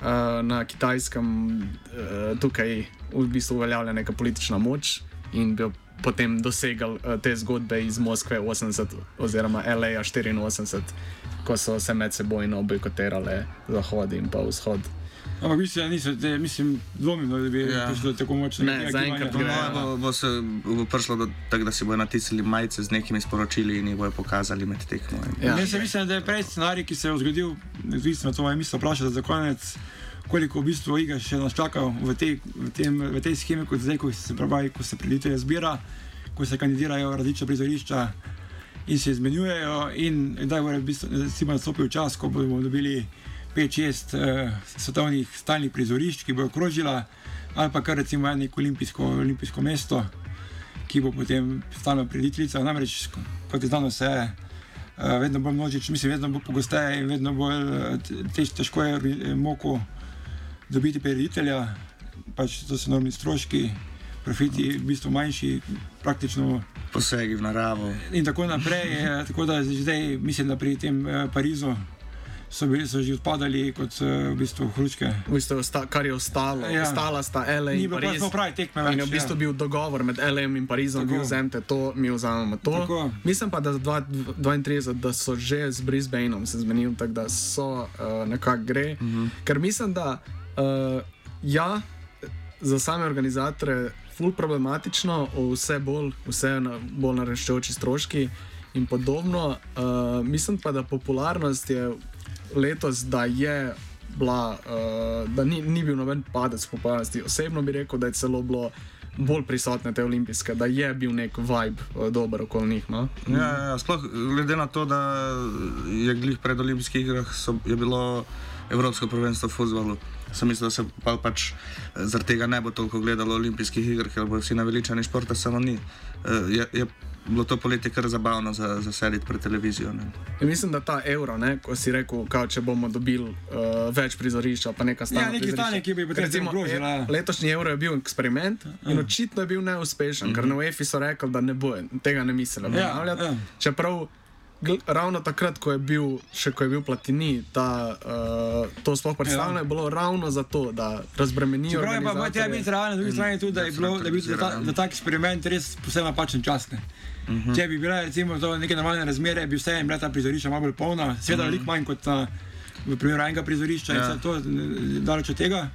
uh, na kitajskem uh, tukaj v bistvu uveljavlja neka politična moč in bi potem dosegal uh, te zgodbe iz Moskve 80 oziroma LA 84, ko so se med sebojno bojkotirale Zahod in pa Vzhod. Ampak mislim, da niso, te, mislim, dvomim, da bi Ja. prišlo tako močnega Ne, zaenkrat mojem bo, bo, se, bo prišlo do tega, da si bodo natisnili majice z nekimi sporočili in jih bodo pokazali med tekmo. Ja. Jaz se mislim, da je prej scenarij, ki se je zgodil, odvisno od tega, mislim, vprašati za konec, koliko v bistvu iger še nas čaka v tej, v tem, v tej schemi, kot zdaj, ko se pravi, ko se preditelje zbira, ko se kandidirajo različna prizorišča in se izmenjujejo in kdaj bo v bistvu, recimo nastopil čas, ko bomo dobili 5-6 eh, svetovnih stalnih prizorišč, ki bodo krožila, ali pa kar recimo eno neko olimpijsko, olimpijsko mesto, ki bo potem stalna prediteljica. Namreč, kot je znano, se uh, vedno bolj množič, mislim, vedno bolj pogosteje in vedno bolj uh, tež, težko je eh, moko dobiti preditelja, pač to so enormni stroški, profiti v bistvu manjši, praktično Posegi v naravo. in tako naprej. eh, Tako da zdaj mislim, da pri tem eh, Parizu so, bili, so že odpadali kot eh, v bistvu hruške. V bistvu, osta, kar je ostalo, Ja. ostala sta LA Ni in bilo Pariz. prav pravi tekme In več. je v bistvu ja. bil dogovor med LM in Parizom, Tako. vi vzamete to, mi vzamemo to. Tako. Mislim pa, da za dva- 32, da so že z Brisbaneom se zmenili, tako da so uh, nekako gre. Uh -huh. Ker mislim, da uh, ja, za same organizatorje ful problematično, vse bolj, vse na, bolj naraščajoči stroški in podobno. Uh, mislim pa, da popularnost je letos, da je. Bila, uh, da ni, ni bil noben padec popularnosti. Osebno bi rekel, da je celo bilo bolj prisotne te olimpijske, da je bil nek vibe uh, dober okoli njih. No? Ja, ja, sploh glede na to, da je glih pred olimpijskih igrah so, je bilo Evropsko prvenstvo v futbalu. Sem mislil, da se pa pač eh, zaradi tega ne bo toliko gledalo olimpijskih iger, ker bodo vsi naveličani športa, samo ni. Eh, Je, je bilo to poletje kar zabavno za, za sedeti pred televizijo. Ne. In mislim, da ta evro, ne, ko si rekel, kao, če bomo dobili uh, več prizorišča, pa nekaj stane. Ja, neki stane, ki bi potem Recimo, ogrožila, ja. letošnji evro je bil eksperiment in očitno je bil neuspešen, ker na UEFI so rekli, da ne bo tega ne mislijo Ja, ponavljati. ja. Čeprav gl- ravno takrat, ko je bil, še ko je bil Platini, ta, uh, to sploh predstavljeno, je bilo ravno zato, da razbremenijo. Čeprav je pa moj treba organizatorje. biti realen, na drugi strani tudi, da je, bilo, da je bil ta, za ta eksperiment res posebno napačen čas. Ne. Uh -huh. Če bi bile recimo to neke normalne razmere, bi vse bila ta prizorišča malo bolj polna, seveda uh -huh. veliko manj kot na, v primeru enega prizorišča ja. in vse to daleč od tega.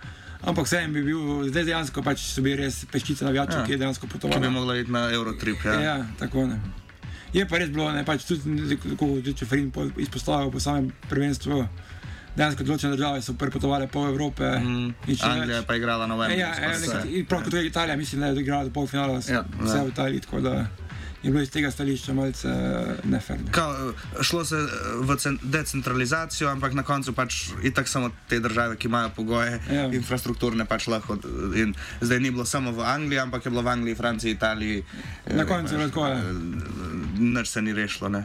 Ampak vsem bi bil, zdaj dejansko pač so bili res peščice navijačev, ja. ki je dejansko potoval. Ki bi mogla iti na Eurotrip. Ja, ja tako ne. Je pa res bilo, ne pač tudi, kako če Frin izpostavil po samem prvenstvu dejansko določene države so prepotovali pol Evrope. Mm, Anglija je pa igrala na Wembley. Ja, ja, prav kot je Italija, mislim, da je igrala do polfinala, ja, vse ja. v Italiji je bilo iz tega stališča malce eh, neferno. Eh, šlo se eh, v decentralizacijo, ampak na koncu pač itak samo te države, ki imajo pogoje ja. infrastrukturne, pač lahko. In zdaj ni bilo samo v Angliji, ampak je bilo v Angliji, Franciji, Italiji. Na koncu je tako. Nič se ni rešilo. Ja.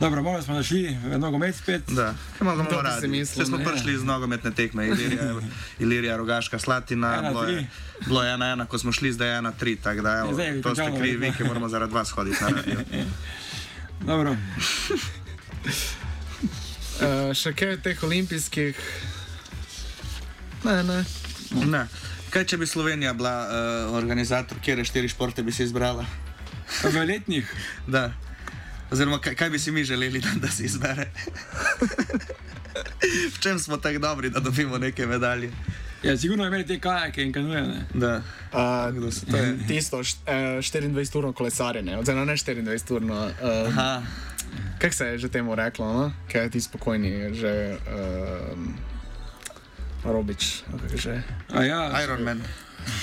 Dobro, malo smo zašli v nogomet spet. Da, imamo malo radi. Se smo prišli iz nogometne tekme, Ilirija, Ilirija Rogaška, Slatina. Bilo je, bilo je ena, ena, ko smo šli, zdaj je ena, tri. Tak, da, evo, zdaj, to ste krivi, ki moramo zaradi vas hoditi na radio. Dobro. uh, še kaj teh olimpijskih? Ne, ne. ne. Kaj, če bi Slovenija bila uh, organizator, kje je štiri športe, bi si izbrala? V letnih. Da. Oziroma, kaj, kaj bi si mi želeli, da, da si izbere? v čem smo tako dobri, da dobimo neke medalje? Ja, sigurno imeli te kajake in kanuje. Da. Uh, to je tisto, uh, 24-urno kolesarjenje, oziroma ne 24-urno. Uh, kaj se je že temu reklo, no? kaj je ti spokojni, že uh, Robič, že. Ja, Iron Man.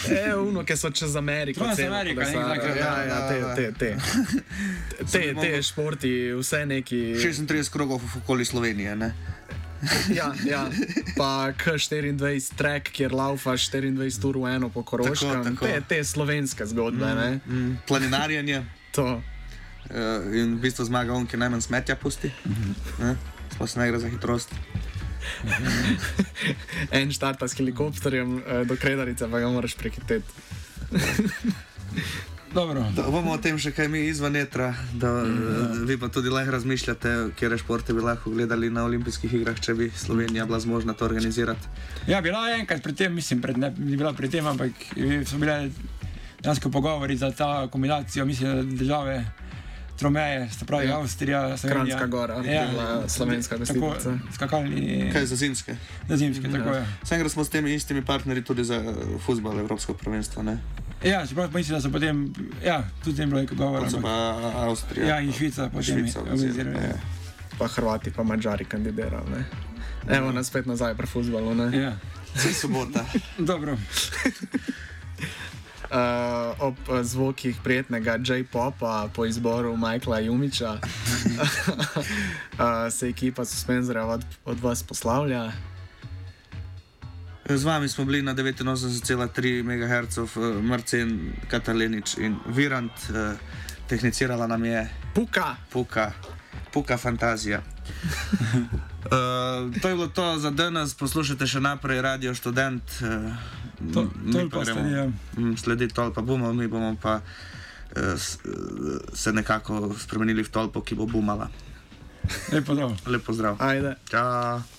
Je uno, ki so čez Ameriko, čez Ameriko, ne glede na ja, te, te, te. te, te športi, vse neki. 36 krogov okoli Slovenije, ne? ja, ja, pa K24 trek, kjer laufaš 24 ur v eno po koroškem. Te, te slovenske zgodbe. Mm, mm. Planinarjenje. to. Uh, in v bistvu zmaga on, ki najmanj smetja pusti. Mm -hmm. Sploh se ne gre za hitrost. en štarta s helikopterjem uh, do Kredarice, pa ga moraš prekiteti. Dobro. Da, bomo o tem še kaj mi izven etra, da mm, vi pa tudi lahko razmišljate, kje športe bi lahko gledali na olimpijskih igrah, če bi Slovenija bila zmožna to organizirati. Ja, bila je enkrat pri tem, mislim, pred, ne bi bila pri tem, ampak so bile dejansko pogovori za ta kombinacijo, mislim, da države. Tromeje, se pravi ja. Avstrija, Slovenska gora, ja. slovenska desnica. Skakalni. Kaj za zimske? Za zimske, ja. tako je. Vseeno smo s temi istimi partnerji tudi za futbol, Evropsko prvenstvo. Ne? Ja, čeprav mislim, da so potem, ja, tudi tem bilo govora. Pa so pa Avstrija. Ja, in Švica potem organizirajo. Ja. Pa Hrvati, pa Mačari kandidirali. Evo nas spet nazaj pri futbalu. Ja. Vse sobota. Dobro. Uh, ob zvokih prijetnega J-popa po izboru Michaela Jumiča uh, se ekipa Suspenzora od, od vas poslavlja. Z vami smo bili na 89,3 MHz, Marcin Katalinič in Virant, uh, tehnicirala nam je Puka. Puka, Puka fantazija. Uh, to je bilo to za danes, poslušajte še naprej Radio Student. Uh, to, to pa gremo, ja. mm, sledi tolpa bomo, mi bomo pa uh, se nekako spremenili v tolpo, ki bo bumala. Lepo zdrav. Lepo zdrav. Ajde. Čau.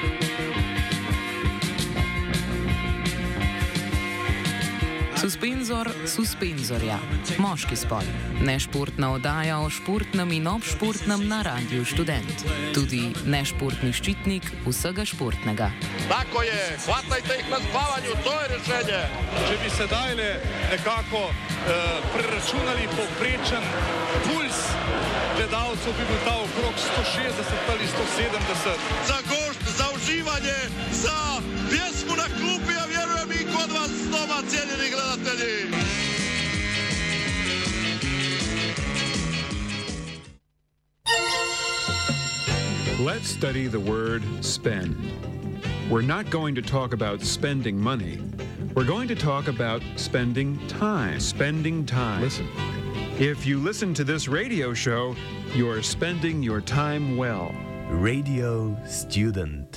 Suspenzor suspenzorja, moški spol, nešportna oddaja o športnem in obšportnem na Radiu Student. Tudi nešportni ščitnik vsega športnega. Tako je, hvatajte jih na spavanju, to je rešenje. Če bi se dajle nekako uh, preračunali povprečen puls gledalcev, bi bil ta okrog 160 ali 170. Za gošt, za uživanje, za pjesmu na klupi, a vjerujem i kod vas doma, cijenjeni gledatelji. Let's study the word spend. We're not going to talk about spending money. We're going to talk about spending time. Spending time. Listen. If you listen to this radio show, you're spending your time well. Radio Student.